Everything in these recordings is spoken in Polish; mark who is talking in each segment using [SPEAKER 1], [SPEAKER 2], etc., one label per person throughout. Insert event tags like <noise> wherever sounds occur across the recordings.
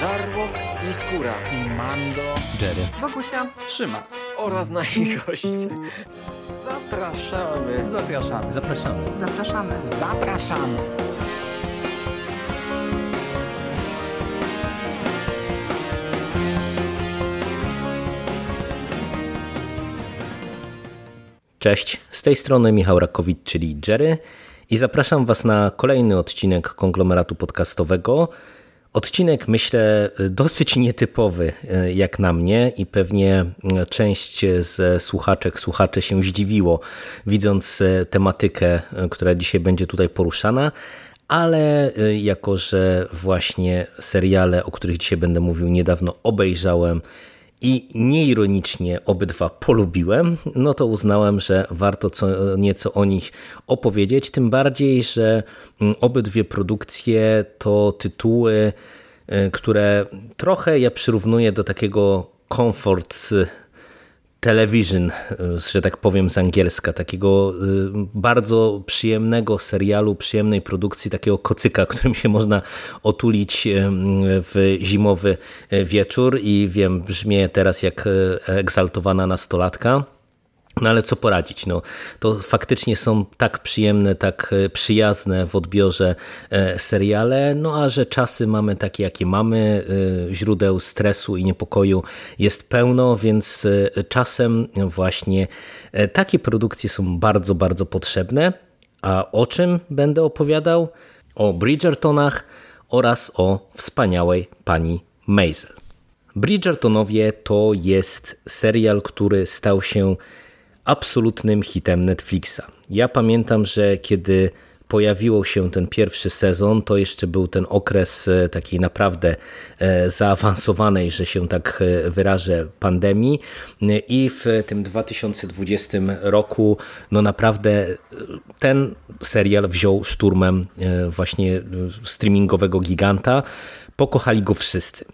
[SPEAKER 1] Żarłok i Skóra
[SPEAKER 2] i Mando,
[SPEAKER 3] Jerry,
[SPEAKER 4] Wokusia,
[SPEAKER 2] Trzyma
[SPEAKER 1] oraz nasi goście. Zapraszamy.
[SPEAKER 2] Zapraszamy.
[SPEAKER 3] zapraszamy.
[SPEAKER 4] zapraszamy.
[SPEAKER 2] Zapraszamy.
[SPEAKER 3] Cześć, z tej strony Michał Rakowicz, czyli Jerry i zapraszam Was na kolejny odcinek konglomeratu podcastowego. Odcinek myślę dosyć nietypowy e, jak na mnie i pewnie część z słuchaczek, słuchaczy się zdziwiło widząc e, tematykę, e, która dzisiaj będzie tutaj poruszana, ale jako, że właśnie seriale, o których dzisiaj będę mówił niedawno obejrzałem i nieironicznie obydwa polubiłem, no to uznałem, że warto co nieco o nich opowiedzieć. Tym bardziej, że mm, obydwie produkcje to tytuły, y, które trochę ja przyrównuję do takiego comfort television, że tak powiem z angielska, takiego y, bardzo przyjemnego serialu, przyjemnej produkcji, takiego kocyka, <laughs> którym się można otulić y, w zimowy wieczór. I wiem, brzmię teraz jak egzaltowana nastolatka, no ale co poradzić? No, to faktycznie są tak przyjemne, tak e, przyjazne w odbiorze e, seriale, no a że czasy mamy takie, jakie mamy, e, źródeł stresu i niepokoju jest pełno, więc czasem właśnie takie produkcje są bardzo, bardzo potrzebne. A o czym będę opowiadał? O Bridgertonach oraz o wspaniałej pani Maisel. Bridgertonowie to jest serial, który stał się absolutnym hitem Netflixa. Ja pamiętam, że kiedy pojawił się ten pierwszy sezon, to jeszcze był ten okres e, takiej naprawdę e, zaawansowanej, że się tak e, wyrażę, pandemii i w tym 2020 roku no naprawdę ten serial wziął szturmem właśnie streamingowego giganta. Pokochali go wszyscy.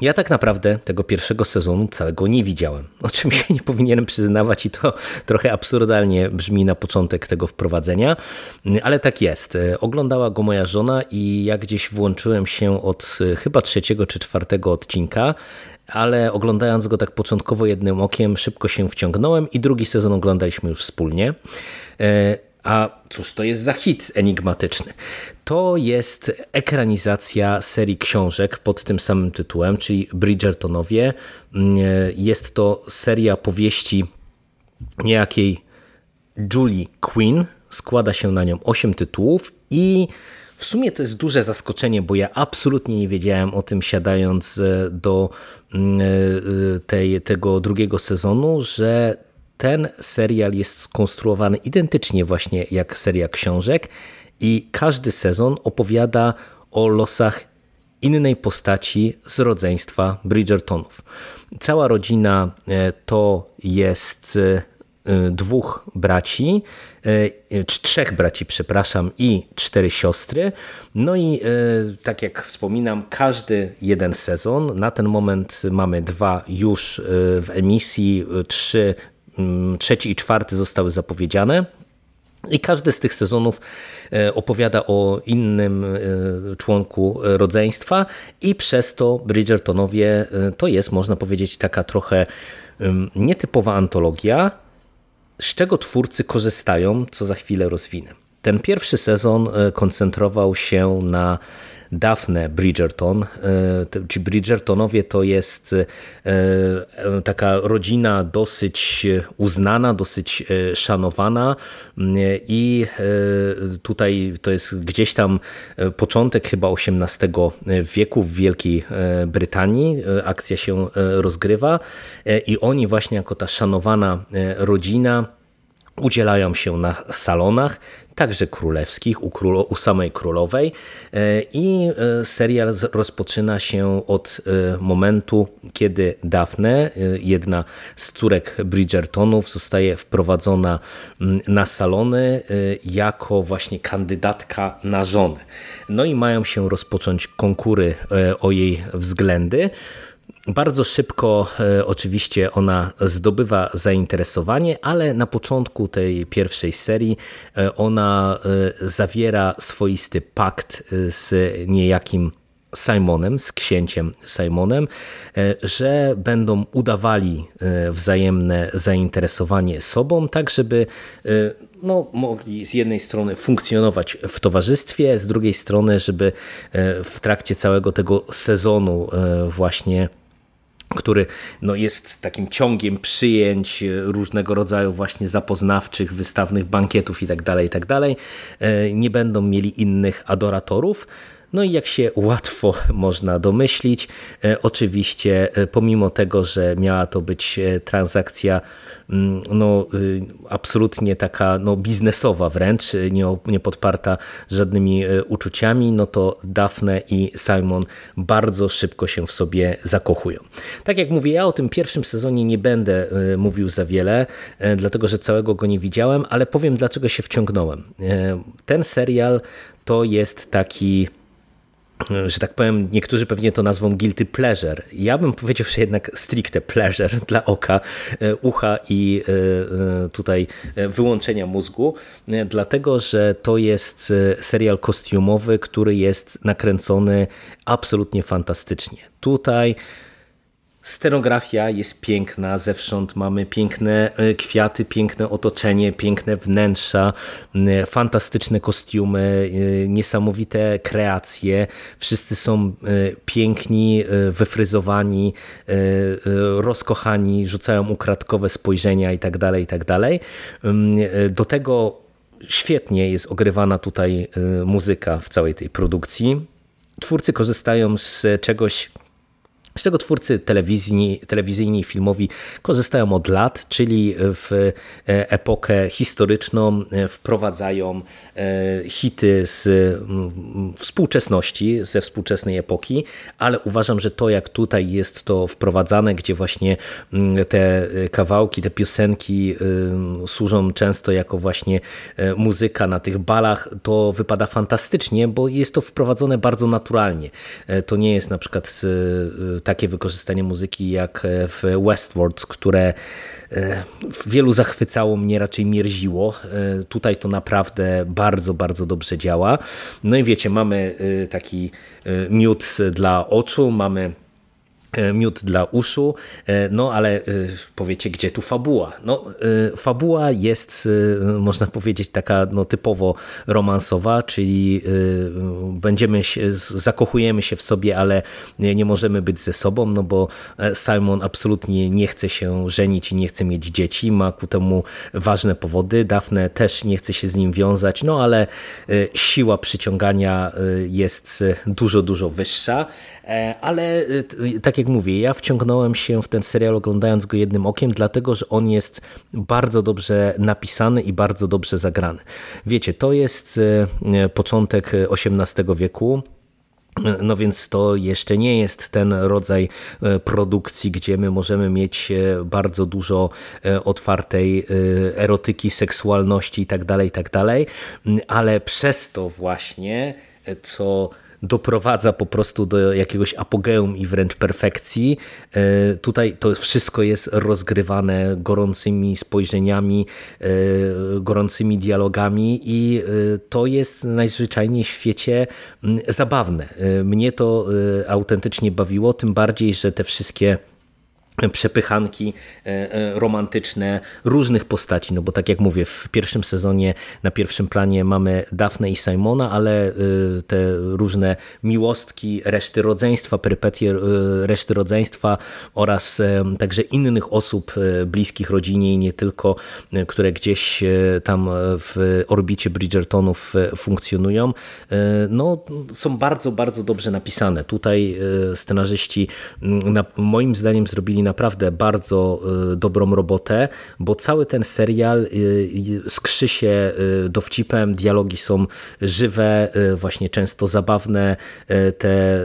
[SPEAKER 3] Ja tak naprawdę tego pierwszego sezonu całego nie widziałem, o czym się nie powinienem przyznawać i to trochę absurdalnie brzmi na początek tego wprowadzenia, ale tak jest. Oglądała go moja żona i ja gdzieś włączyłem się od chyba trzeciego czy czwartego odcinka, ale oglądając go tak początkowo jednym okiem szybko się wciągnąłem i drugi sezon oglądaliśmy już wspólnie. A cóż to jest za hit enigmatyczny? To jest ekranizacja serii książek pod tym samym tytułem, czyli Bridgertonowie. Jest to seria powieści niejakiej Julie Quinn. Składa się na nią 8 tytułów i w sumie to jest duże zaskoczenie, bo ja absolutnie nie wiedziałem o tym siadając e, do mm, e, tej, tego drugiego sezonu, że ten serial jest skonstruowany identycznie właśnie jak seria książek i każdy sezon opowiada o losach innej postaci z rodzeństwa Bridgertonów. Cała rodzina e, to jest e, dwóch braci, e, trzech braci, przepraszam, i cztery siostry. No i tak jak wspominam, każdy jeden sezon. Na ten moment mamy dwa już w emisji, trzy trzeci i czwarty zostały zapowiedziane. I każdy z tych sezonów e, opowiada o innym e, członku rodzeństwa, i przez to Bridgertonowie e, to jest, można powiedzieć, taka trochę nietypowa antologia, z czego twórcy korzystają, co za chwilę rozwinę. Ten pierwszy sezon koncentrował się na Daphne Bridgerton. E, ci Bridgertonowie to jest e, e, taka rodzina dosyć uznana, dosyć szanowana i tutaj to jest gdzieś tam początek chyba XVIII wieku w Wielkiej Brytanii. Akcja się rozgrywa i oni właśnie jako ta szanowana rodzina udzielają się na salonach, także królewskich, u, królo, u samej królowej e, i e, serial rozpoczyna się od e, momentu, kiedy Daphne, jedna z córek Bridgertonów, zostaje wprowadzona na salony jako właśnie kandydatka na żonę. No i mają się rozpocząć konkury o jej względy. Bardzo szybko e, oczywiście ona zdobywa zainteresowanie, ale na początku tej pierwszej serii e, ona e, zawiera swoisty pakt z niejakim Simonem, z księciem Simonem, że będą udawali wzajemne zainteresowanie sobą, tak żeby no, mogli z jednej strony funkcjonować w towarzystwie, z drugiej strony, żeby w trakcie całego tego sezonu właśnie który no, jest takim ciągiem przyjęć e, różnego rodzaju właśnie zapoznawczych, wystawnych bankietów itd., tak itd., tak e, nie będą mieli innych adoratorów. No i jak się łatwo można domyślić, e, oczywiście pomimo tego, że miała to być transakcja Mm, no, y, absolutnie taka no, biznesowa wręcz, y, nie, nie podparta żadnymi uczuciami, no to Daphne i Simon bardzo szybko się w sobie zakochują. Tak jak mówię, ja o tym pierwszym sezonie nie będę mówił za wiele, dlatego że całego go nie widziałem, ale powiem dlaczego się wciągnąłem. Ten serial to jest taki że tak powiem, niektórzy pewnie to nazwą guilty pleasure. Ja bym powiedział, że jednak stricte pleasure <laughs> dla oka, e, ucha i e, e, tutaj wyłączenia mózgu, dlatego że to jest serial kostiumowy, który jest nakręcony absolutnie fantastycznie. Tutaj Scenografia jest piękna, zewsząd mamy piękne e, kwiaty, piękne otoczenie, piękne wnętrza, fantastyczne kostiumy, e, niesamowite kreacje. Wszyscy są e, piękni, wyfryzowani, rozkochani, rzucają ukradkowe spojrzenia itd., tak itd. Tak do tego świetnie jest ogrywana tutaj muzyka w całej tej produkcji. Twórcy korzystają z czegoś z czego twórcy telewizyjni, telewizyjni i filmowi korzystają od lat, czyli w e, epokę historyczną e, wprowadzają e, hity z współczesności, ze współczesnej epoki, ale uważam, że to jak tutaj jest to wprowadzane, gdzie właśnie te kawałki, te piosenki służą często jako właśnie muzyka na tych balach, to wypada fantastycznie, bo jest to wprowadzone bardzo naturalnie. To nie jest na przykład takie wykorzystanie muzyki jak e, w Westworld, które e, wielu zachwycało, mnie raczej mierziło. E, tutaj to naprawdę bardzo, bardzo dobrze działa. No i wiecie, mamy taki miód dla oczu, mamy miód dla uszu, e, no ale e, powiecie, gdzie tu fabuła? No, fabuła jest, można powiedzieć, taka no, typowo romansowa, czyli będziemy się, zakochujemy się w sobie, ale nie możemy być ze sobą, no bo Simon absolutnie nie chce się żenić i nie chce mieć dzieci, ma ku temu ważne powody, Daphne też nie chce się z nim wiązać, no ale siła przyciągania jest dużo, dużo wyższa, ale tak jak mówię, ja wciągnąłem się w ten serial oglądając go jednym okiem, dlatego że on jest bardzo dobrze napisany i bardzo dobrze zagrany. Wiecie, to jest e, początek XVIII wieku. No więc to jeszcze nie jest ten rodzaj e, produkcji, gdzie my możemy mieć e, bardzo dużo otwartej erotyki, seksualności itd., tak itd., tak ale przez to właśnie, co doprowadza po prostu do jakiegoś apogeum i wręcz perfekcji. E, tutaj to wszystko jest rozgrywane gorącymi spojrzeniami, e, gorącymi dialogami i e, to jest najzwyczajniej w świecie zabawne. Mnie to autentycznie bawiło, tym bardziej, że te wszystkie przepychanki e, e, romantyczne różnych postaci, no bo tak jak mówię, w pierwszym sezonie na pierwszym planie mamy Dafne i Simona, ale e, te różne miłostki reszty rodzeństwa, perypetie reszty rodzeństwa oraz także innych osób bliskich rodzinie i nie tylko, które gdzieś tam w orbicie Bridgertonów funkcjonują, no są bardzo, bardzo dobrze napisane. Tutaj scenarzyści moim zdaniem zrobili naprawdę bardzo y, dobrą robotę, bo cały ten serial y, skrzy się y, dowcipem, dialogi są żywe, właśnie często zabawne, te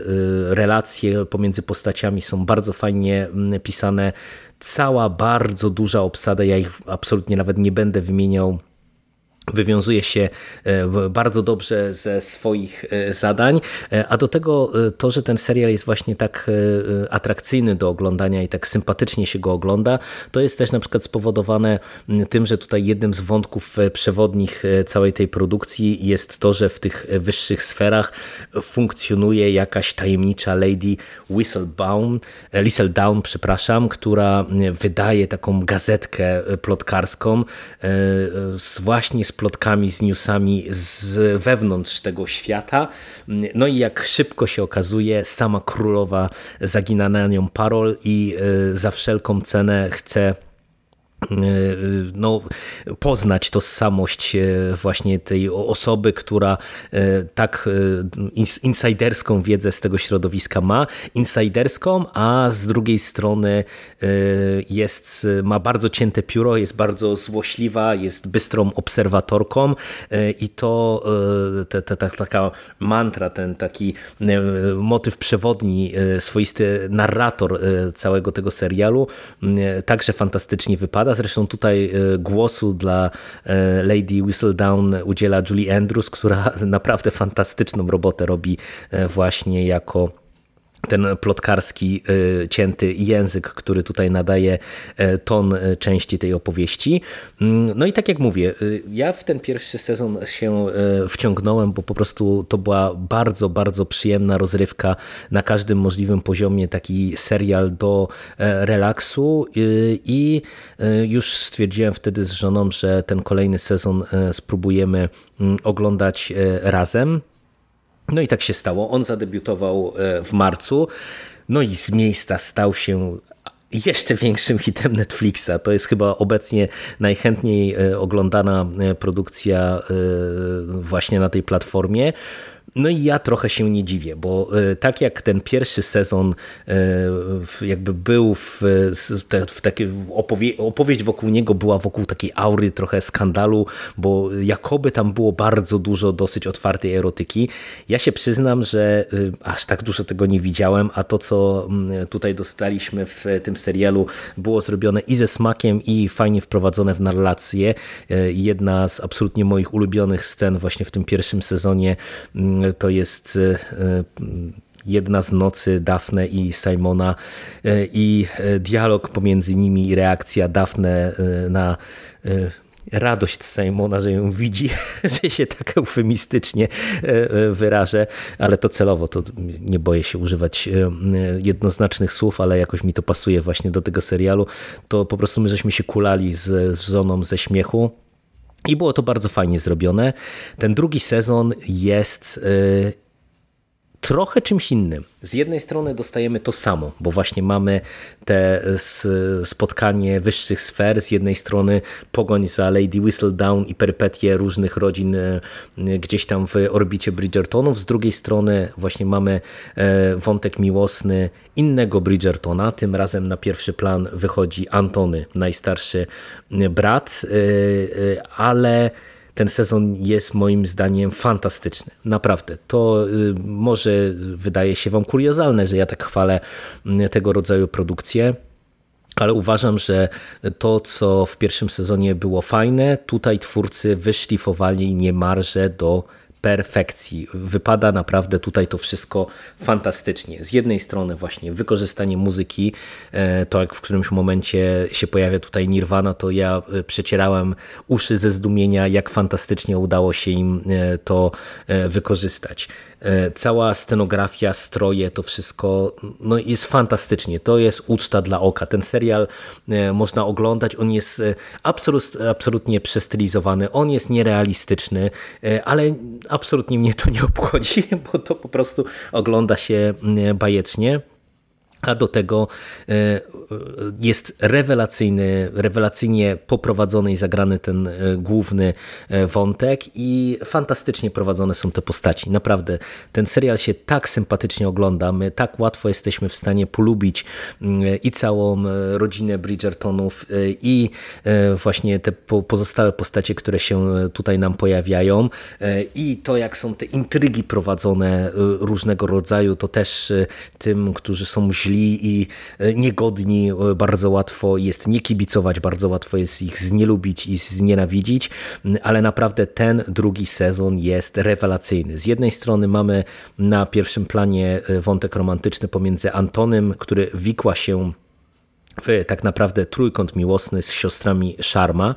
[SPEAKER 3] relacje pomiędzy postaciami są bardzo fajnie mm, pisane. Cała bardzo duża obsada, ja ich absolutnie nawet nie będę wymieniał wywiązuje się e, bardzo dobrze ze swoich e, zadań, e, a do tego to, że ten serial jest właśnie tak atrakcyjny do oglądania i tak sympatycznie się go ogląda, to jest też na przykład spowodowane tym, że tutaj jednym z wątków przewodnich całej tej produkcji jest to, że w tych wyższych sferach funkcjonuje jakaś tajemnicza lady Whistledown, Whistledown, przepraszam, która wydaje taką gazetkę plotkarską z właśnie z plotkami, z newsami z wewnątrz tego świata. No i jak szybko się okazuje, sama królowa zagina na nią parol i e, za wszelką cenę chce no, poznać tożsamość e, właśnie tej osoby, która e, tak insiderską wiedzę z tego środowiska ma, insiderską, a z drugiej strony jest, ma bardzo cięte pióro, jest bardzo złośliwa, jest bystrą obserwatorką i to ta, ta, ta, taka mantra, ten taki motyw przewodni, swoisty narrator całego tego serialu także fantastycznie wypada Zresztą tutaj e, głosu dla e, Lady Whistledown udziela Julie Andrews, która <laughs> naprawdę fantastyczną robotę robi e, właśnie jako ten plotkarski y, cięty język, który tutaj nadaje e, ton e, części tej opowieści. Mm, no i tak jak mówię, y, ja w ten pierwszy sezon się e, wciągnąłem, bo po prostu to była bardzo, bardzo przyjemna rozrywka na każdym możliwym poziomie, taki serial do relaksu y, i już stwierdziłem wtedy z żoną, że ten kolejny sezon spróbujemy mm, oglądać razem. No i tak się stało. On zadebiutował e, w marcu. No i z miejsca stał się jeszcze większym hitem Netflixa. To jest chyba obecnie najchętniej e, oglądana e, produkcja właśnie na tej platformie. No i ja trochę się nie dziwię, bo e, tak jak ten pierwszy sezon e, jakby był w, w takie opowie, opowieść wokół niego była wokół takiej aury trochę skandalu, bo jakoby tam było bardzo dużo dosyć otwartej erotyki. Ja się przyznam, że e, aż tak dużo tego nie widziałem, a to co tutaj dostaliśmy w tym serialu było zrobione i ze smakiem i fajnie wprowadzone w narrację. Jedna z absolutnie moich ulubionych scen właśnie w tym pierwszym sezonie to jest e, e, jedna z nocy Dafne i Simona e, i dialog pomiędzy nimi i reakcja Dafne na radość Simona, że ją widzi, <laughs> że się tak eufemistycznie wyrażę, ale to celowo, to nie boję się używać jednoznacznych słów, ale jakoś mi to pasuje właśnie do tego serialu, to po prostu my żeśmy się kulali z, z żoną ze śmiechu, i było to bardzo fajnie zrobione. Ten drugi sezon jest y, trochę czymś innym. Z jednej strony dostajemy to samo, bo właśnie mamy te spotkanie wyższych sfer, z jednej strony pogoń za Lady Whistledown i perypetie różnych rodzin e, gdzieś tam w orbicie Bridgertonów, z drugiej strony właśnie mamy e, wątek miłosny innego Bridgertona, tym razem na pierwszy plan wychodzi Antony, najstarszy brat, e, ale ten sezon jest moim zdaniem fantastyczny. Naprawdę. To y, może wydaje się Wam kuriozalne, że ja tak chwalę mm, tego rodzaju produkcje. Ale uważam, że to, co w pierwszym sezonie było fajne, tutaj twórcy wyszlifowali niemalże do perfekcji. Wypada naprawdę tutaj to wszystko fantastycznie. Z jednej strony właśnie wykorzystanie muzyki, e, to jak w którymś momencie się pojawia tutaj Nirvana, to ja e, przecierałem uszy ze zdumienia, jak fantastycznie udało się im e, to wykorzystać. E, cała scenografia, stroje, to wszystko no jest fantastycznie. To jest uczta dla oka. Ten serial e, można oglądać, on jest e, absolut, absolutnie przestylizowany, on jest nierealistyczny, ale absolutnie mnie to nie obchodzi, <laughs> bo to po prostu ogląda się bajecznie a do tego e, jest rewelacyjny, rewelacyjnie poprowadzony i zagrany ten e, główny e, wątek i fantastycznie prowadzone są te postaci. Naprawdę, ten serial się tak sympatycznie ogląda, my tak łatwo jesteśmy w stanie polubić i całą rodzinę Bridgertonów i właśnie te pozostałe postacie, które się tutaj nam pojawiają i to jak są te intrygi prowadzone różnego rodzaju, to też tym, którzy są źli źli i niegodni bardzo łatwo jest nie kibicować, bardzo łatwo jest ich znielubić i znienawidzić, ale naprawdę ten drugi sezon jest rewelacyjny. Z jednej strony mamy na pierwszym planie wątek romantyczny pomiędzy Antonem, który wikła się w tak naprawdę trójkąt miłosny z siostrami Sharma.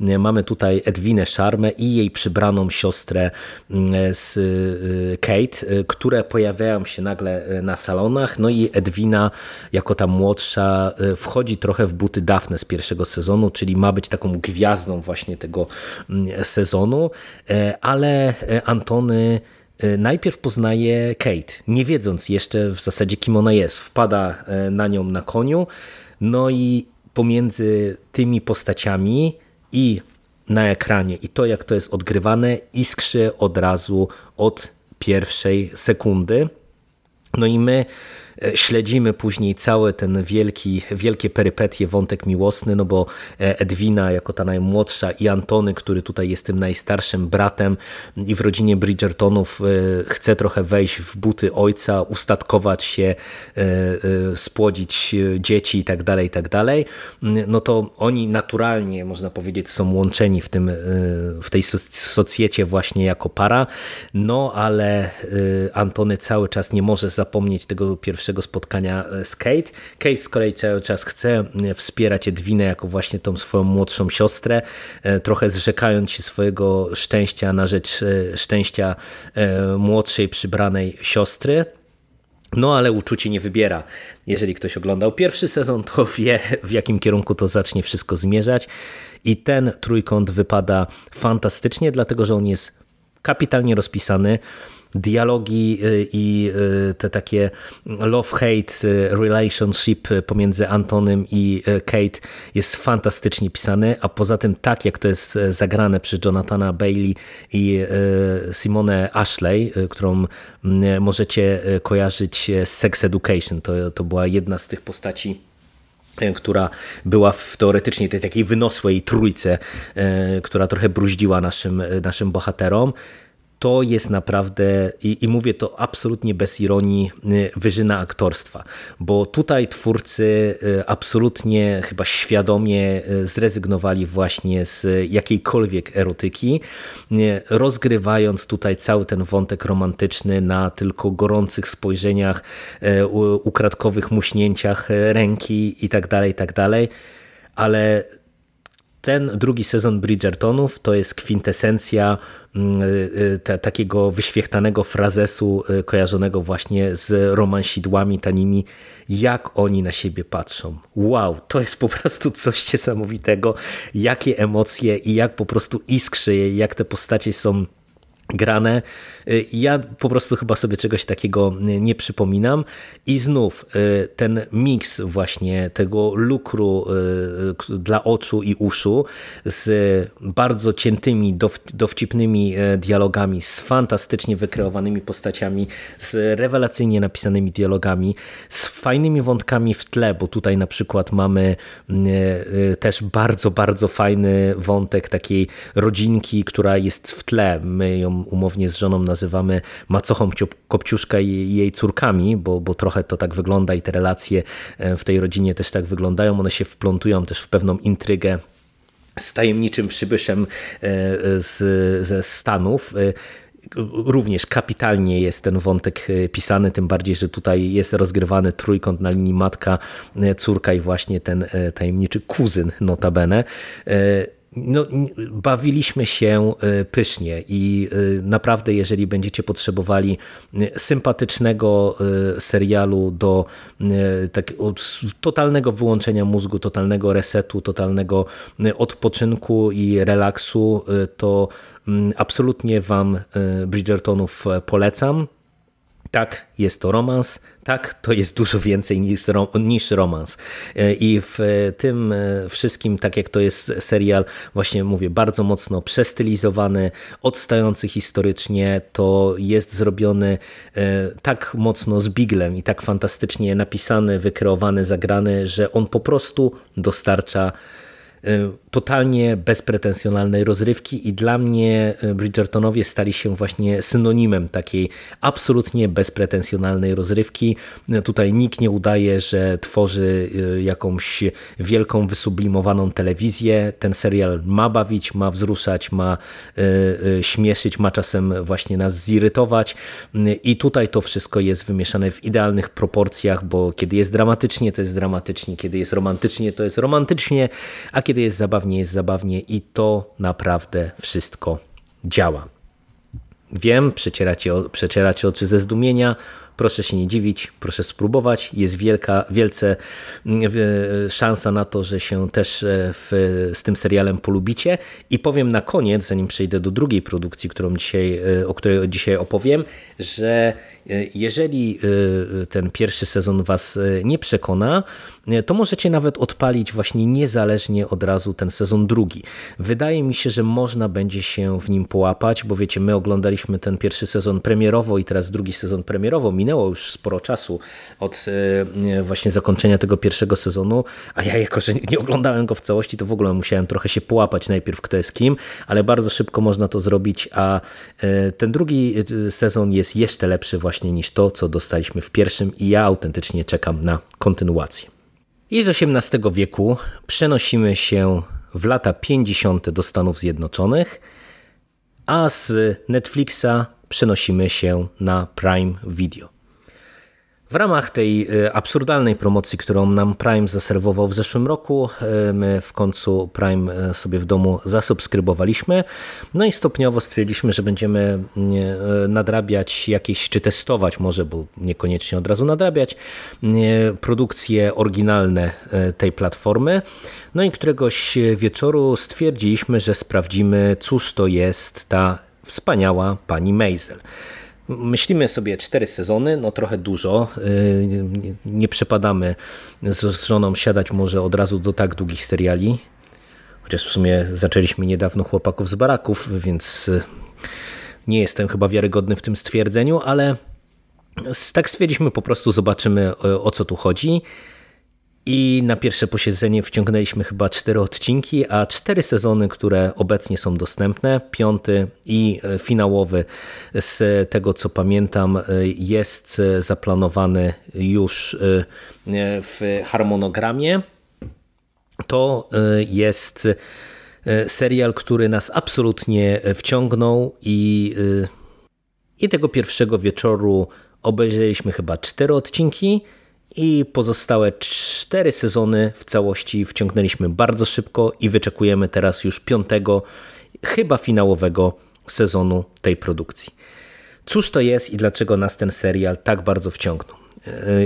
[SPEAKER 3] Mamy tutaj Edwinę Sharmę i jej przybraną siostrę mm, z y, Kate, które pojawiają się nagle na salonach. No i Edwina jako ta młodsza wchodzi trochę w buty Daphne z pierwszego sezonu, czyli ma być taką gwiazdą właśnie tego mm, sezonu, ale Antony najpierw poznaje Kate, nie wiedząc jeszcze w zasadzie kim ona jest. Wpada na nią na koniu, no i pomiędzy tymi postaciami i na ekranie i to, jak to jest odgrywane, iskrzy od razu od pierwszej sekundy. No i my śledzimy później cały ten wielki, wielkie perypetie, wątek miłosny, no bo e, Edwina jako ta najmłodsza i Antony, który tutaj jest tym najstarszym bratem i w rodzinie Bridgertonów e, chce trochę wejść w buty ojca, ustatkować się, spłodzić dzieci i tak dalej, i tak dalej, no to oni naturalnie, można powiedzieć, są łączeni w, tym, w tej socjecie właśnie jako para, no ale Antony cały czas nie może zapomnieć tego pierwszego pierwszego spotkania e, z Kate. Kate z kolei cały czas chce e, wspierać Edwinę jako właśnie tą swoją młodszą siostrę, e, trochę zrzekając się swojego szczęścia na rzecz szczęścia młodszej przybranej siostry. No ale uczucie nie wybiera. Jeżeli ktoś oglądał pierwszy sezon, to <laughs> wie w jakim kierunku to zacznie wszystko zmierzać. I ten trójkąt wypada fantastycznie, dlatego że on jest kapitalnie dialogi y, i y, te takie love-hate y, relationship pomiędzy Antonem i Kate jest fantastycznie pisane, a poza tym tak jak to jest zagrane przez Jonathana Bailey i Simone Ashley, którą możecie kojarzyć z Sex Education. To, to była jedna z tych postaci która była w teoretycznie tej takiej wynosłej trójce, która trochę bruździła naszym, naszym bohaterom to jest naprawdę, i, i, mówię to absolutnie bez ironii, y, wyżyna aktorstwa, bo tutaj twórcy y, absolutnie chyba świadomie y, zrezygnowali właśnie z jakiejkolwiek erotyki, rozgrywając tutaj cały ten wątek romantyczny na tylko gorących spojrzeniach, ukradkowych muśnięciach ręki i tak dalej, i tak ale ten drugi sezon Bridgertonów to jest kwintesencja mm, y, y, te, takiego wyświechtanego frazesu y, kojarzonego właśnie z romansidłami tanimi, jak oni na siebie patrzą. Wow, to jest po prostu coś niesamowitego, jakie emocje i jak po prostu iskrzy, jak te postacie są grane. Y, ja po prostu chyba sobie czegoś takiego y, nie przypominam i znów y, ten miks właśnie tego lukru dla oczu i uszu z bardzo ciętymi, dowcipnymi dialogami, z fantastycznie wykreowanymi postaciami, z rewelacyjnie napisanymi dialogami, z fajnymi wątkami w tle, bo tutaj na przykład mamy też bardzo, bardzo fajny wątek takiej rodzinki, która jest w tle. My ją umownie z żoną nazywamy macochą Kopciuszka i jej córkami, bo, bo trochę to tak wygląda i te relacje e, w tej rodzinie też tak wyglądają. One się wplątują też w pewną intrygę z tajemniczym przybyszem e, z, ze Stanów. E, również kapitalnie jest ten wątek pisany, tym bardziej, że tutaj jest rozgrywany trójkąt na linii matka, córka i właśnie ten tajemniczy kuzyn notabene no, bawiliśmy się e, pysznie i e, naprawdę, jeżeli będziecie potrzebowali e, sympatycznego serialu do tak, totalnego wyłączenia mózgu, totalnego resetu, totalnego odpoczynku i relaksu, to absolutnie Wam Bridgertonów polecam. Tak, jest to romans, tak, to jest dużo więcej niż, niż romans. E, I w tym e, wszystkim, tak jak to jest serial, właśnie mówię, bardzo mocno przestylizowany, odstający historycznie, to jest zrobiony e, tak mocno z biglem i tak fantastycznie napisany, wykreowany, zagrany, że on po prostu dostarcza totalnie bezpretensjonalnej rozrywki i dla mnie Bridgertonowie stali się właśnie synonimem takiej absolutnie bezpretensjonalnej rozrywki. Tutaj nikt nie udaje, że tworzy jakąś wielką, wysublimowaną telewizję. Ten serial ma bawić, ma wzruszać, ma śmieszyć, ma czasem właśnie nas zirytować i tutaj to wszystko jest wymieszane w idealnych proporcjach, bo kiedy jest dramatycznie, to jest dramatycznie, kiedy jest romantycznie, to jest romantycznie, a kiedy jest zabawnie, jest zabawnie i to naprawdę wszystko działa. Wiem, przecieracie, przecieracie oczy ze zdumienia, Proszę się nie dziwić, proszę spróbować. Jest wielka, wielce mm, szansa na to, że się też e, w, z tym serialem polubicie. I powiem na koniec, zanim przejdę do drugiej produkcji, którą dzisiaj, e, o której dzisiaj opowiem, że e, jeżeli ten pierwszy sezon Was nie przekona, to możecie nawet odpalić właśnie niezależnie od razu ten sezon drugi. Wydaje mi się, że można będzie się w nim połapać, bo wiecie, my oglądaliśmy ten pierwszy sezon premierowo i teraz drugi sezon premierowo minęło już sporo czasu od e, właśnie zakończenia tego pierwszego sezonu, a ja jako, że nie oglądałem go w całości, to w ogóle musiałem trochę się połapać najpierw kto jest kim, ale bardzo szybko można to zrobić, a e, ten drugi e, sezon jest jeszcze lepszy właśnie niż to, co dostaliśmy w pierwszym i ja autentycznie czekam na kontynuację. I z XVIII wieku przenosimy się w lata 50. do Stanów Zjednoczonych, a z Netflixa przenosimy się na Prime Video. W ramach tej e, absurdalnej promocji, którą nam Prime zaserwował w zeszłym roku, e, my w końcu Prime e, sobie w domu zasubskrybowaliśmy. No i stopniowo stwierdziliśmy, że będziemy nadrabiać jakieś, czy testować może, bo niekoniecznie od razu nadrabiać, produkcje oryginalne tej platformy. No i któregoś wieczoru stwierdziliśmy, że sprawdzimy, cóż to jest ta wspaniała pani Maisel. Myślimy sobie cztery sezony, no trochę dużo. Y, nie przepadamy z żoną siadać może od razu do tak długich seriali. Chociaż w sumie zaczęliśmy niedawno Chłopaków z Baraków, więc y, nie jestem chyba wiarygodny w tym stwierdzeniu, ale tak stwierdziliśmy po prostu, zobaczymy o co tu chodzi. I na pierwsze posiedzenie wciągnęliśmy chyba cztery odcinki, a cztery sezony, które obecnie są dostępne, piąty i e, finałowy z tego co pamiętam, e, jest zaplanowany już e, w harmonogramie. To jest serial, który nas absolutnie wciągnął i, i tego pierwszego wieczoru obejrzeliśmy chyba cztery odcinki i pozostałe cztery sezony w całości wciągnęliśmy bardzo szybko i wyczekujemy teraz już piątego, chyba finałowego sezonu tej produkcji. Cóż to jest i dlaczego nas ten serial tak bardzo wciągnął?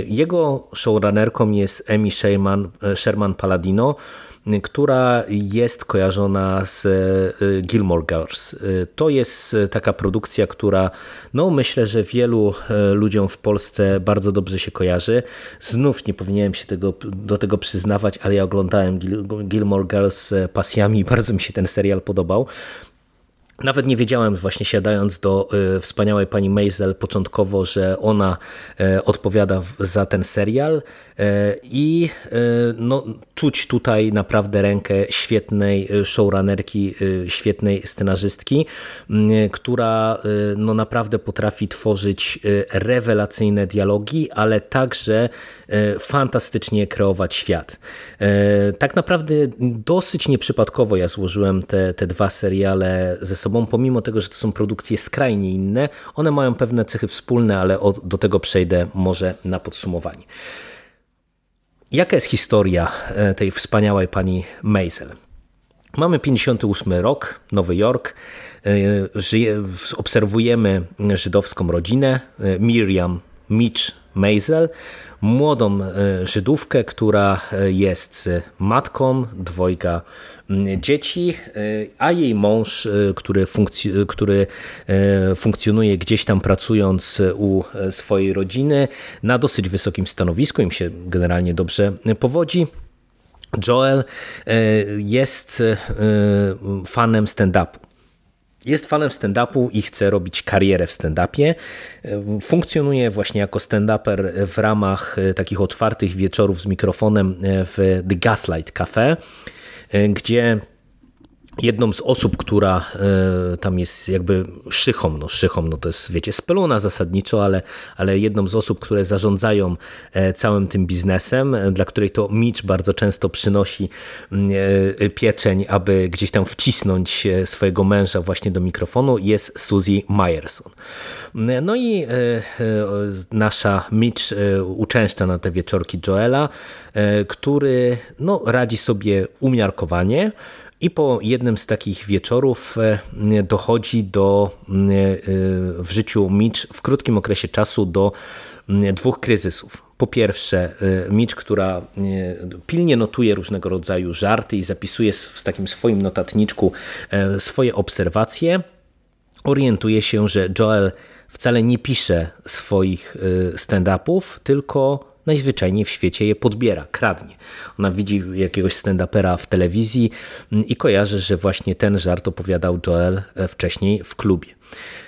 [SPEAKER 3] Jego showrunnerką jest Amy Sherman, Sherman Paladino, która jest kojarzona z e, Gilmore Girls. E, to jest taka produkcja, która no myślę, że wielu e, ludziom w Polsce bardzo dobrze się kojarzy. Znów nie powinienem się tego, do tego przyznawać, ale ja oglądałem Gilmore Girls pasjami i bardzo mi się ten serial podobał. Nawet nie wiedziałem właśnie siadając do y, wspaniałej pani Maisel początkowo, że ona y, odpowiada za ten serial y, i no, czuć tutaj naprawdę rękę świetnej showrunnerki, świetnej scenarzystki, która no, naprawdę potrafi tworzyć rewelacyjne dialogi, ale także fantastycznie kreować świat. Tak naprawdę dosyć nieprzypadkowo ja złożyłem te, te dwa seriale ze sobą sobą, pomimo tego, że to są produkcje skrajnie inne, one mają pewne cechy wspólne, ale do tego przejdę może na podsumowanie. Jaka jest historia e, tej wspaniałej pani Maisel? Mamy 58 rok, Nowy Jork. E, żyje, obserwujemy żydowską rodzinę. E, Miriam Mitch Maisel, młodą Żydówkę, która jest matką dwojga dzieci, e, a jej mąż, e, który, funkc- który e, funkcjonuje gdzieś tam pracując u swojej rodziny na dosyć wysokim stanowisku, im się generalnie dobrze powodzi. Joel jest fanem stand-upu. Jest fanem stand-upu i chce robić karierę w stand-upie. Funkcjonuje właśnie jako stand-uper w ramach takich otwartych wieczorów z mikrofonem w The Gaslight Cafe. Gdzie jedną z osób, która e, tam jest jakby szychą, no szychą, no to jest wiecie, speluna zasadniczo, ale, ale jedną z osób, które zarządzają e, całym tym biznesem, e, dla której to Mitch bardzo często przynosi mm, pieczeń, aby gdzieś tam wcisnąć swojego męża właśnie do mikrofonu, jest Suzy Myerson. No i nasza Mitch uczęszcza na te wieczorki Joela, który no, radzi sobie umiarkowanie, i po jednym z takich wieczorów e, dochodzi do e, w życiu Mitch w krótkim okresie czasu do dwóch kryzysów. Po pierwsze, e, Mitch, która pilnie notuje różnego rodzaju żarty i zapisuje w takim swoim notatniczku swoje obserwacje, orientuje się, że Joel wcale nie pisze swoich stand-upów, tylko najzwyczajniej w świecie je podbiera, kradnie. Ona widzi jakiegoś stand-upera w telewizji mm, i kojarzy, że właśnie ten żart opowiadał Joel e, wcześniej w klubie.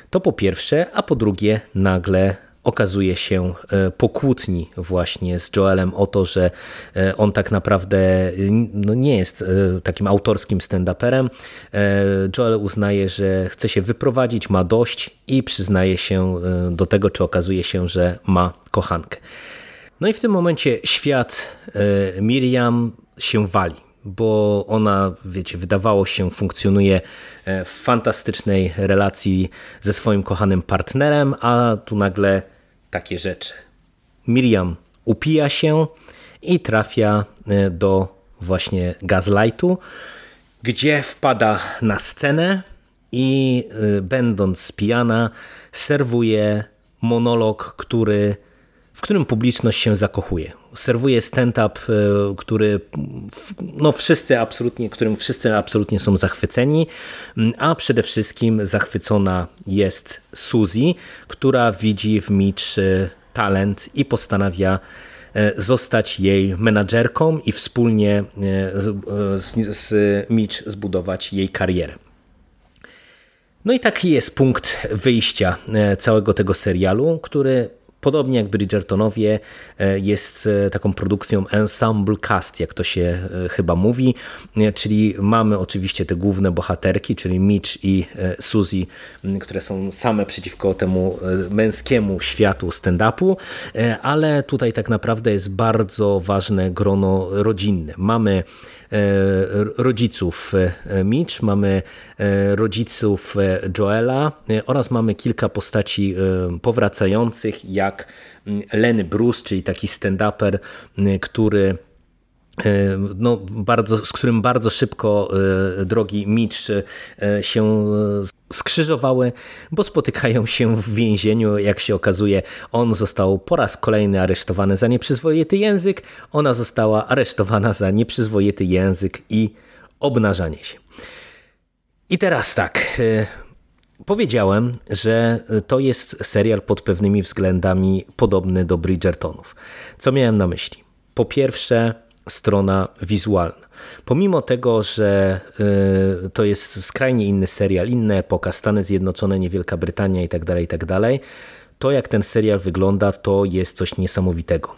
[SPEAKER 3] To po pierwsze, a po drugie nagle okazuje się e, po kłótni właśnie z Joelem o to, że e, on tak naprawdę no nie jest takim autorskim stand-uperem. Joel uznaje, że chce się wyprowadzić, ma dość i przyznaje się do tego, czy okazuje się, że ma kochankę. No i w tym momencie świat e, Miriam się wali, bo ona, wiecie, wydawało się, funkcjonuje e, w fantastycznej relacji ze swoim kochanym partnerem, a tu nagle takie rzeczy. Miriam upija się i trafia e, do właśnie Gazlightu, gdzie wpada na scenę i będąc pijana serwuje monolog, który w którym publiczność się zakochuje. Serwuje stand-up, e, który no wszyscy absolutnie, którym wszyscy absolutnie są zachwyceni, a przede wszystkim zachwycona jest Suzy, która widzi w Mitch e, talent i postanawia e, zostać jej menadżerką i wspólnie z Mitch zbudować jej karierę. No i taki jest punkt wyjścia całego tego serialu, który Podobnie jak Bridgertonowie e, jest e, taką produkcją ensemble cast, jak to się e, chyba mówi, czyli mamy oczywiście te główne bohaterki, czyli Mitch i Suzy, które są same przeciwko temu męskiemu światu stand-upu, ale tutaj tak naprawdę jest bardzo ważne grono rodzinne. Mamy rodziców Mitch, mamy rodziców Joela oraz mamy kilka postaci powracających jak Lenny Bruce, czyli taki stand-uper, który no, bardzo, z którym bardzo szybko drogi Mitch się skrzyżowały, bo spotykają się w więzieniu. Jak się okazuje, on został po raz kolejny aresztowany za nieprzyzwoity język, ona została aresztowana za nieprzyzwoity język i obnażanie się. I teraz tak. Powiedziałem, że to jest serial pod pewnymi względami podobny do Bridgertonów. Co miałem na myśli? Po pierwsze, strona wizualna. Pomimo tego, że y, to jest skrajnie inny serial, inna epoka, Stany Zjednoczone, Niewielka Brytania itd., tak itd., tak to jak ten serial wygląda, to jest coś niesamowitego.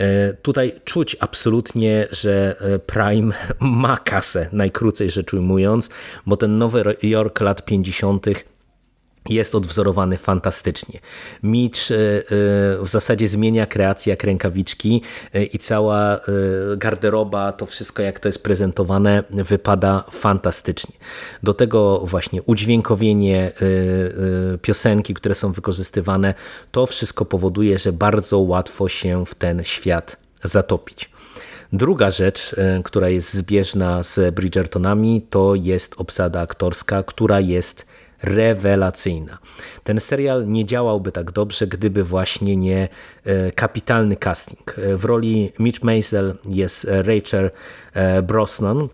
[SPEAKER 3] Y, tutaj czuć absolutnie, że y, Prime <laughs> ma kasę, najkrócej rzecz ujmując, bo ten Nowy Jork lat 50 jest odwzorowany fantastycznie. Mitch e, e, w zasadzie zmienia kreację jak rękawiczki e, i cała garderoba, to wszystko jak to jest prezentowane wypada fantastycznie. Do tego właśnie udźwiękowienie piosenki, które są wykorzystywane, to wszystko powoduje, że bardzo łatwo się w ten świat zatopić. Druga rzecz, która jest zbieżna z Bridgertonami, to jest obsada aktorska, która jest rewelacyjna. Ten serial nie działałby tak dobrze, gdyby właśnie nie e, kapitalny casting. E, w roli Mitch Maisel jest Rachel e, Brosnan,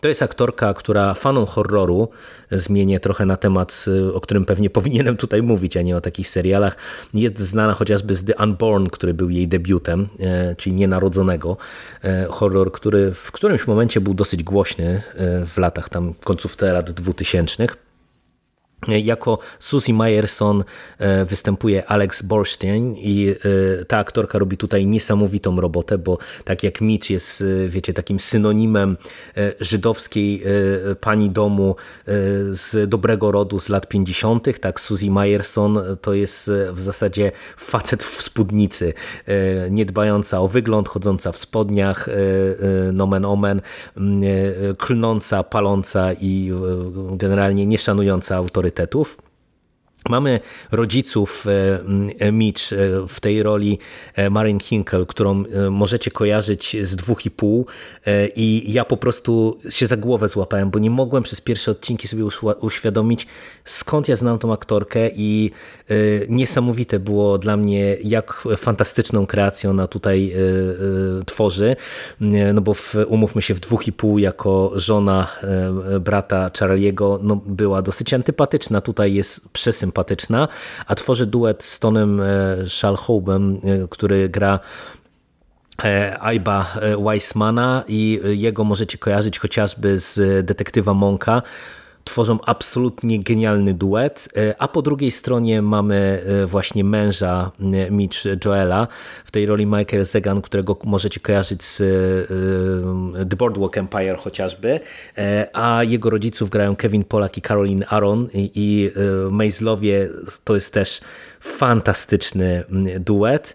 [SPEAKER 3] to jest aktorka, która fanom horroru, zmienię trochę na temat, o którym pewnie <laughs> powinienem tutaj mówić, a nie o takich serialach, jest znana chociażby z The Unborn, który był jej debiutem, czyli Nienarodzonego. Horror, który w którymś momencie był dosyć głośny w latach tam końców lat 2000. Jako Susie Meyerson e, występuje Alex Borstein i e, ta aktorka robi tutaj niesamowitą robotę, bo tak jak Mitch jest, e, wiecie, takim synonimem żydowskiej pani domu z dobrego rodu z lat 50., tak Susie Meyerson to jest w zasadzie facet w spódnicy, niedbająca o wygląd, chodząca w spodniach, nomen omen, klnąca, paląca i generalnie nieszanująca autorytetu priorytetów. Mamy rodziców e, Mitch e, w tej roli e, Marin Hinkle, którą możecie kojarzyć z dwóch i pół i ja po prostu się za głowę złapałem, bo nie mogłem przez pierwsze odcinki sobie uświadomić skąd ja znam tą aktorkę i niesamowite było dla mnie jak fantastyczną kreację ona tutaj tworzy, no bo w, umówmy się w dwóch i pół jako żona brata Charlie'ego no była dosyć antypatyczna, tutaj jest przesympatyczna sympatyczna, a tworzy duet z Tonem e, Schalhoubem, e, który gra Aiba e, Weissmana i jego możecie kojarzyć chociażby z detektywa Monka, tworzą absolutnie genialny duet, e, a po drugiej stronie mamy e, właśnie męża e, Mitch Joela, w tej roli Michael Zegan, którego możecie kojarzyć z The Boardwalk Empire chociażby, a jego rodziców grają Kevin Polak i Caroline Aaron i, Maislowie to jest też fantastyczny duet,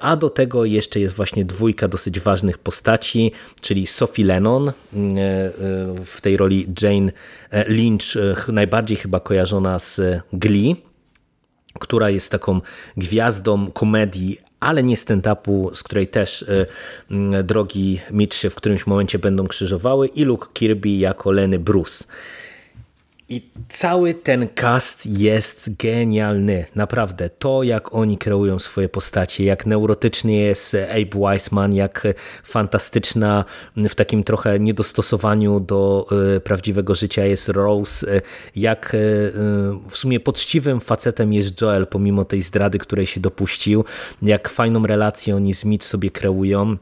[SPEAKER 3] a do tego jeszcze jest właśnie dwójka dosyć ważnych postaci, czyli Sophie Lennon w tej roli Jane Lynch, najbardziej chyba kojarzona z Glee, która jest taką gwiazdą komedii, ale nie stand-upu, z której też drogi Mitch się w którymś momencie będą krzyżowały i Luke Kirby jako Lenny Bruce. I cały ten cast jest genialny, naprawdę. To, jak oni kreują swoje postacie, jak neurotyczny jest Abe Weissman, jak fantastyczna w takim trochę niedostosowaniu do e, prawdziwego życia jest Rose, e, jak e, w sumie poczciwym facetem jest Joel, pomimo tej zdrady, której się dopuścił, jak fajną relację oni z Mitch sobie kreują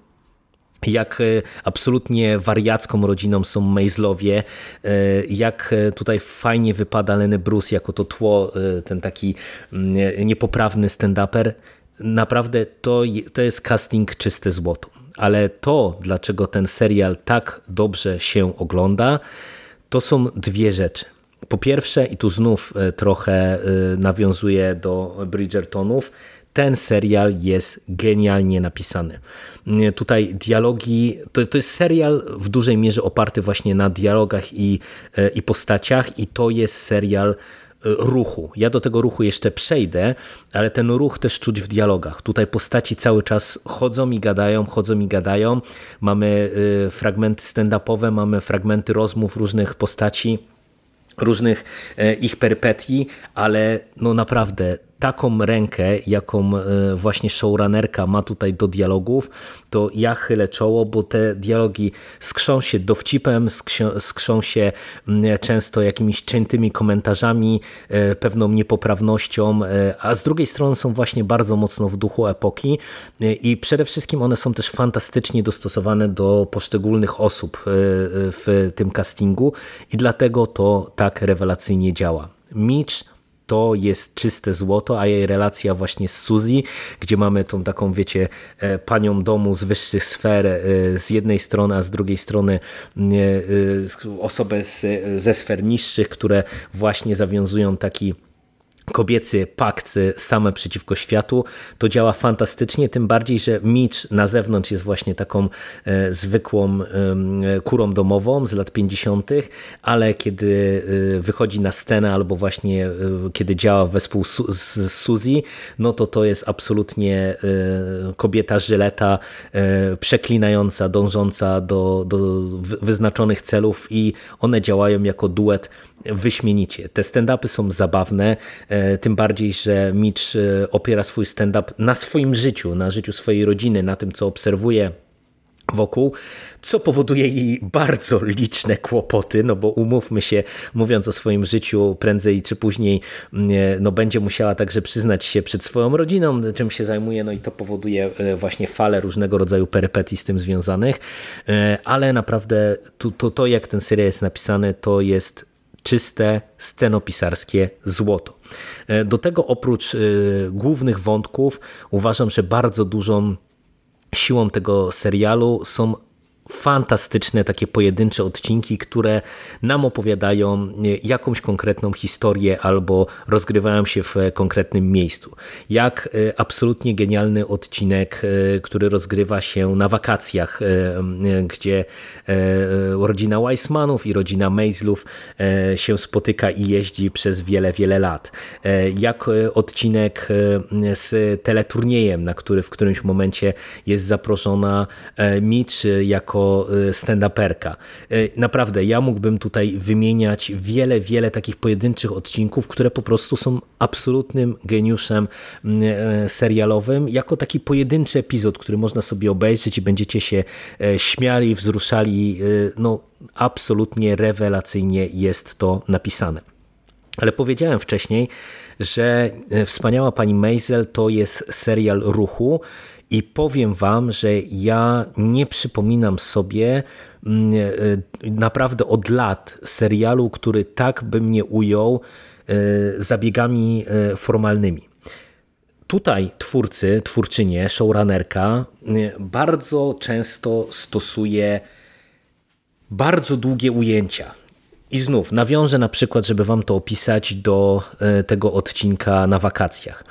[SPEAKER 3] jak e, absolutnie wariacką rodziną są Maislowie, e, jak e, tutaj fajnie wypada Lenny Bruce jako to tło, ten taki mm, niepoprawny stand-uper. Naprawdę to, to jest casting czyste złoto. Ale to, dlaczego ten serial tak dobrze się ogląda, to są dwie rzeczy. Po pierwsze, i tu znów trochę nawiązuję do Bridgertonów, ten serial jest genialnie napisany. Tutaj dialogi, to, to jest serial w dużej mierze oparty właśnie na dialogach i, e, i postaciach i to jest serial e, ruchu. Ja do tego ruchu jeszcze przejdę, ale ten ruch też czuć w dialogach. Tutaj postaci cały czas chodzą i gadają, chodzą i gadają. Mamy e, fragmenty stand-upowe, mamy fragmenty rozmów różnych postaci różnych ich perpetii, ale no naprawdę taką rękę, jaką e, właśnie showrunnerka ma tutaj do dialogów, to ja chylę czoło, bo te dialogi skrzą się dowcipem, skrzą się często jakimiś ciętymi komentarzami, e, pewną niepoprawnością, e, a z drugiej strony są właśnie bardzo mocno w duchu epoki i przede wszystkim one są też fantastycznie dostosowane do poszczególnych osób w tym castingu i dlatego to tak rewelacyjnie działa. Mitch to jest czyste złoto, a jej relacja właśnie z Suzy, gdzie mamy tą taką, wiecie, e, panią domu z wyższych sfer e, z jednej strony, a z drugiej strony e, osobę z, ze sfer niższych, które właśnie zawiązują taki kobiecy pakt same przeciwko światu, to działa fantastycznie, tym bardziej, że Mitch na zewnątrz jest właśnie taką e, zwykłą e, kurą domową z lat 50., ale kiedy e, wychodzi na scenę albo właśnie kiedy działa wespół z Suzy, no to to jest absolutnie kobieta żyleta, przeklinająca, dążąca do, do wyznaczonych celów i one działają jako duet wyśmienicie. Te stand-upy są zabawne, e, tym bardziej, że Mitch e, opiera swój stand-up na swoim życiu, na życiu swojej rodziny, na tym, co obserwuje wokół, co powoduje jej bardzo liczne kłopoty, no bo umówmy się, mówiąc o swoim życiu, prędzej czy później mm, e, no będzie musiała także przyznać się przed swoją rodziną, czym się zajmuje, no i to powoduje właśnie falę różnego rodzaju perypetii z tym związanych, ale naprawdę to, to, to jak ten serial jest napisany, to jest czyste scenopisarskie złoto. Do tego oprócz głównych wątków uważam, że bardzo dużą siłą tego serialu są fantastyczne takie pojedyncze odcinki, które nam opowiadają jakąś konkretną historię albo rozgrywają się w konkretnym miejscu. Jak e, absolutnie genialny odcinek, e, który rozgrywa się na wakacjach, e, gdzie rodzina Weissmanów i rodzina Maisle'ów się spotyka i jeździ przez wiele, wiele lat. Jak odcinek z teleturniejem, na który w którymś momencie jest zaproszona Mitch jako jako y, stand-uperka. Y, naprawdę, ja mógłbym tutaj wymieniać wiele, wiele takich pojedynczych odcinków, które po prostu są absolutnym geniuszem e, serialowym, jako taki pojedynczy epizod, który można sobie obejrzeć i będziecie się śmiali, wzruszali. Y, no, absolutnie rewelacyjnie jest to napisane. Ale powiedziałem wcześniej, że Wspaniała Pani Maisel to jest serial ruchu, i powiem Wam, że ja nie przypominam sobie mm, e, naprawdę od lat serialu, który tak by mnie ujął e, zabiegami e, formalnymi. Tutaj twórcy, twórczynie, showrunnerka bardzo często stosuje bardzo długie ujęcia. I znów nawiążę na przykład, żeby wam to opisać do tego odcinka na wakacjach.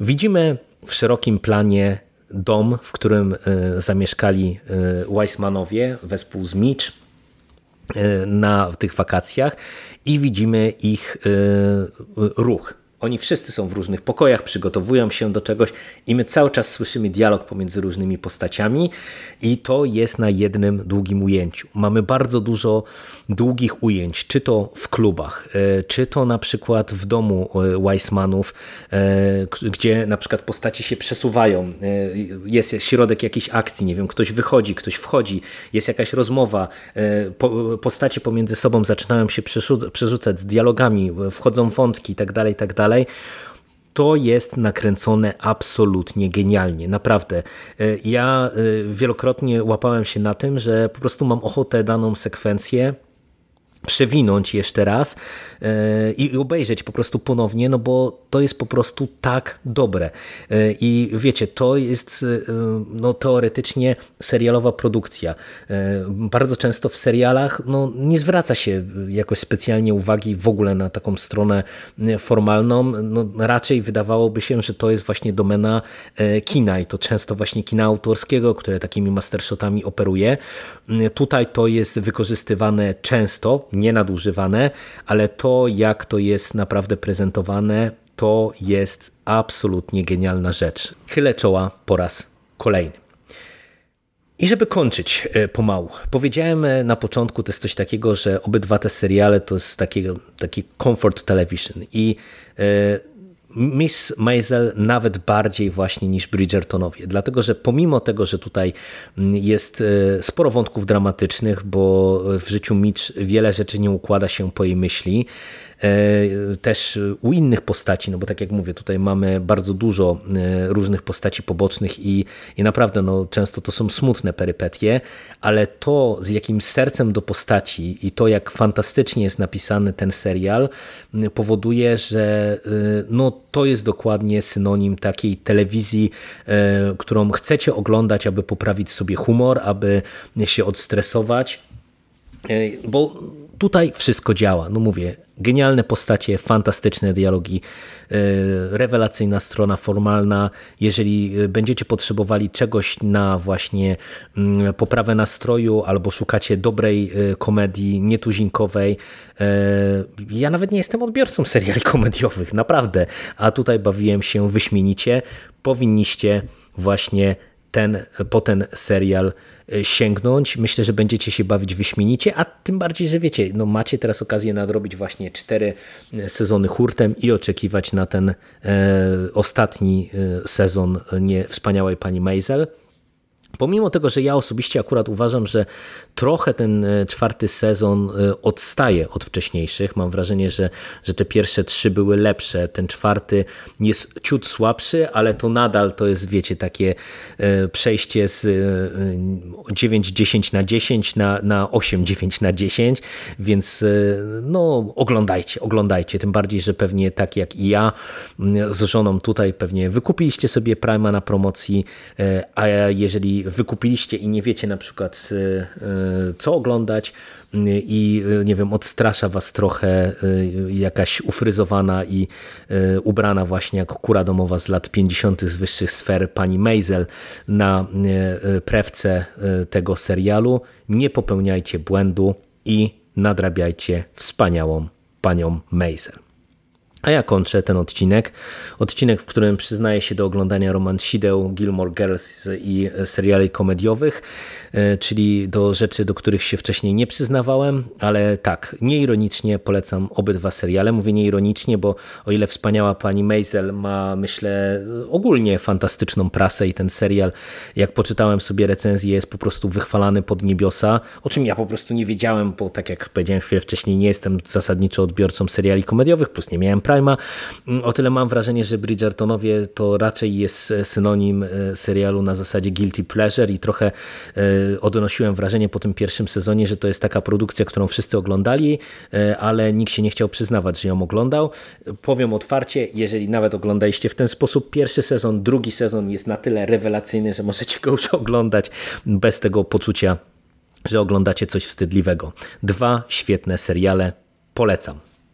[SPEAKER 3] Widzimy w szerokim planie dom, w którym e, zamieszkali e, Weissmanowie wespół z Mitch e, na tych wakacjach i widzimy ich ruch. Oni wszyscy są w różnych pokojach, przygotowują się do czegoś i my cały czas słyszymy dialog pomiędzy różnymi postaciami i to jest na jednym długim ujęciu. Mamy bardzo dużo długich ujęć, czy to w klubach, e, czy to na przykład w domu e, Weissmanów, e, gdzie na przykład postaci się przesuwają, jest środek jakiejś akcji, nie wiem, ktoś wychodzi, ktoś wchodzi, jest jakaś rozmowa, postacie pomiędzy sobą zaczynają się przerzucać z dialogami, wchodzą wątki itd., tak itd., tak dalej, to jest nakręcone absolutnie genialnie, naprawdę. E, ja e, wielokrotnie łapałem się na tym, że po prostu mam ochotę daną sekwencję przewinąć jeszcze raz e, i obejrzeć po prostu ponownie, no bo to jest po prostu tak dobre. E, I wiecie, to jest e, no, teoretycznie serialowa produkcja. Bardzo często w serialach no, nie zwraca się jakoś specjalnie uwagi w ogóle na taką stronę formalną. No, raczej wydawałoby się, że to jest właśnie domena kina i to często właśnie kina autorskiego, które takimi mastershotami operuje. Tutaj to jest wykorzystywane często, nie nadużywane, ale to jak to jest naprawdę prezentowane, to jest absolutnie genialna rzecz. Chylę czoła po raz kolejny. I żeby kończyć e, pomału, powiedziałem e, na początku, to jest coś takiego, że obydwa te seriale to jest takiego, taki comfort television i e, Miss Maisel nawet bardziej właśnie niż Bridgertonowie, dlatego że pomimo tego, że tutaj mm, jest e, sporo wątków dramatycznych, bo w życiu Mitch wiele rzeczy nie układa się po jej myśli, też u innych postaci, no bo tak jak mówię, tutaj mamy bardzo dużo e, różnych postaci pobocznych i, i naprawdę no, często to są smutne perypetie, ale to z jakim sercem do postaci i to jak fantastycznie jest napisany ten serial powoduje, że e, no, to jest dokładnie synonim takiej telewizji, którą chcecie oglądać, aby poprawić sobie humor, aby się odstresować, bo tutaj wszystko działa. No mówię, Genialne postacie, fantastyczne dialogi, e, rewelacyjna strona formalna. Jeżeli e, będziecie potrzebowali czegoś na właśnie mm, poprawę nastroju albo szukacie dobrej e, komedii nietuzinkowej, ja nawet nie jestem odbiorcą <laughs> seriali komediowych, naprawdę, a tutaj bawiłem się wyśmienicie. Powinniście właśnie ten, po ten serial e, sięgnąć. Myślę, że będziecie się bawić wyśmienicie, a tym bardziej, że wiecie, no macie teraz okazję nadrobić właśnie cztery e, sezony hurtem i oczekiwać na ten e, ostatni e, sezon nie wspaniałej pani Maisel. Pomimo tego, że ja osobiście akurat uważam, że trochę ten e, czwarty sezon e, odstaje od wcześniejszych. Mam wrażenie, że, że te pierwsze trzy były lepsze. Ten czwarty jest ciut słabszy, ale to nadal to jest, wiecie, takie e, przejście z 9-10 na 10 na, na 8-9 na 10, więc no oglądajcie, oglądajcie. Tym bardziej, że pewnie tak jak i ja z żoną tutaj pewnie wykupiliście sobie Prima na promocji, a jeżeli wykupiliście i nie wiecie na przykład e, co oglądać i e, nie wiem, odstrasza was trochę jakaś ufryzowana i ubrana właśnie jak kura domowa z lat 50. z wyższych sfer pani Maisel na prewce tego serialu, nie popełniajcie błędu i nadrabiajcie wspaniałą panią Maisel. A ja kończę ten odcinek. Odcinek, w którym przyznaję się do oglądania romansideł, Gilmore Girls i seriali komediowych, e, czyli do rzeczy, do których się wcześniej nie przyznawałem, ale tak, nieironicznie polecam obydwa seriale. Mówię nieironicznie, bo o ile wspaniała pani Maisel ma, myślę, ogólnie fantastyczną prasę i ten serial, jak poczytałem sobie recenzję, jest po prostu wychwalany pod niebiosa, o czym ja po prostu nie wiedziałem, bo tak jak powiedziałem chwilę wcześniej, nie jestem zasadniczo odbiorcą seriali komediowych, plus nie miałem Mm, o tyle mam wrażenie, że Bridgertonowie to raczej jest e, synonim e, serialu na zasadzie guilty pleasure i trochę e, odnosiłem wrażenie po tym pierwszym sezonie, że to jest taka produkcja, którą wszyscy oglądali, ale nikt się nie chciał przyznawać, że ją oglądał. Powiem otwarcie, jeżeli nawet oglądaliście w ten sposób pierwszy sezon, drugi sezon jest na tyle rewelacyjny, że możecie go już oglądać bez tego poczucia, że oglądacie coś wstydliwego. Dwa świetne seriale, polecam.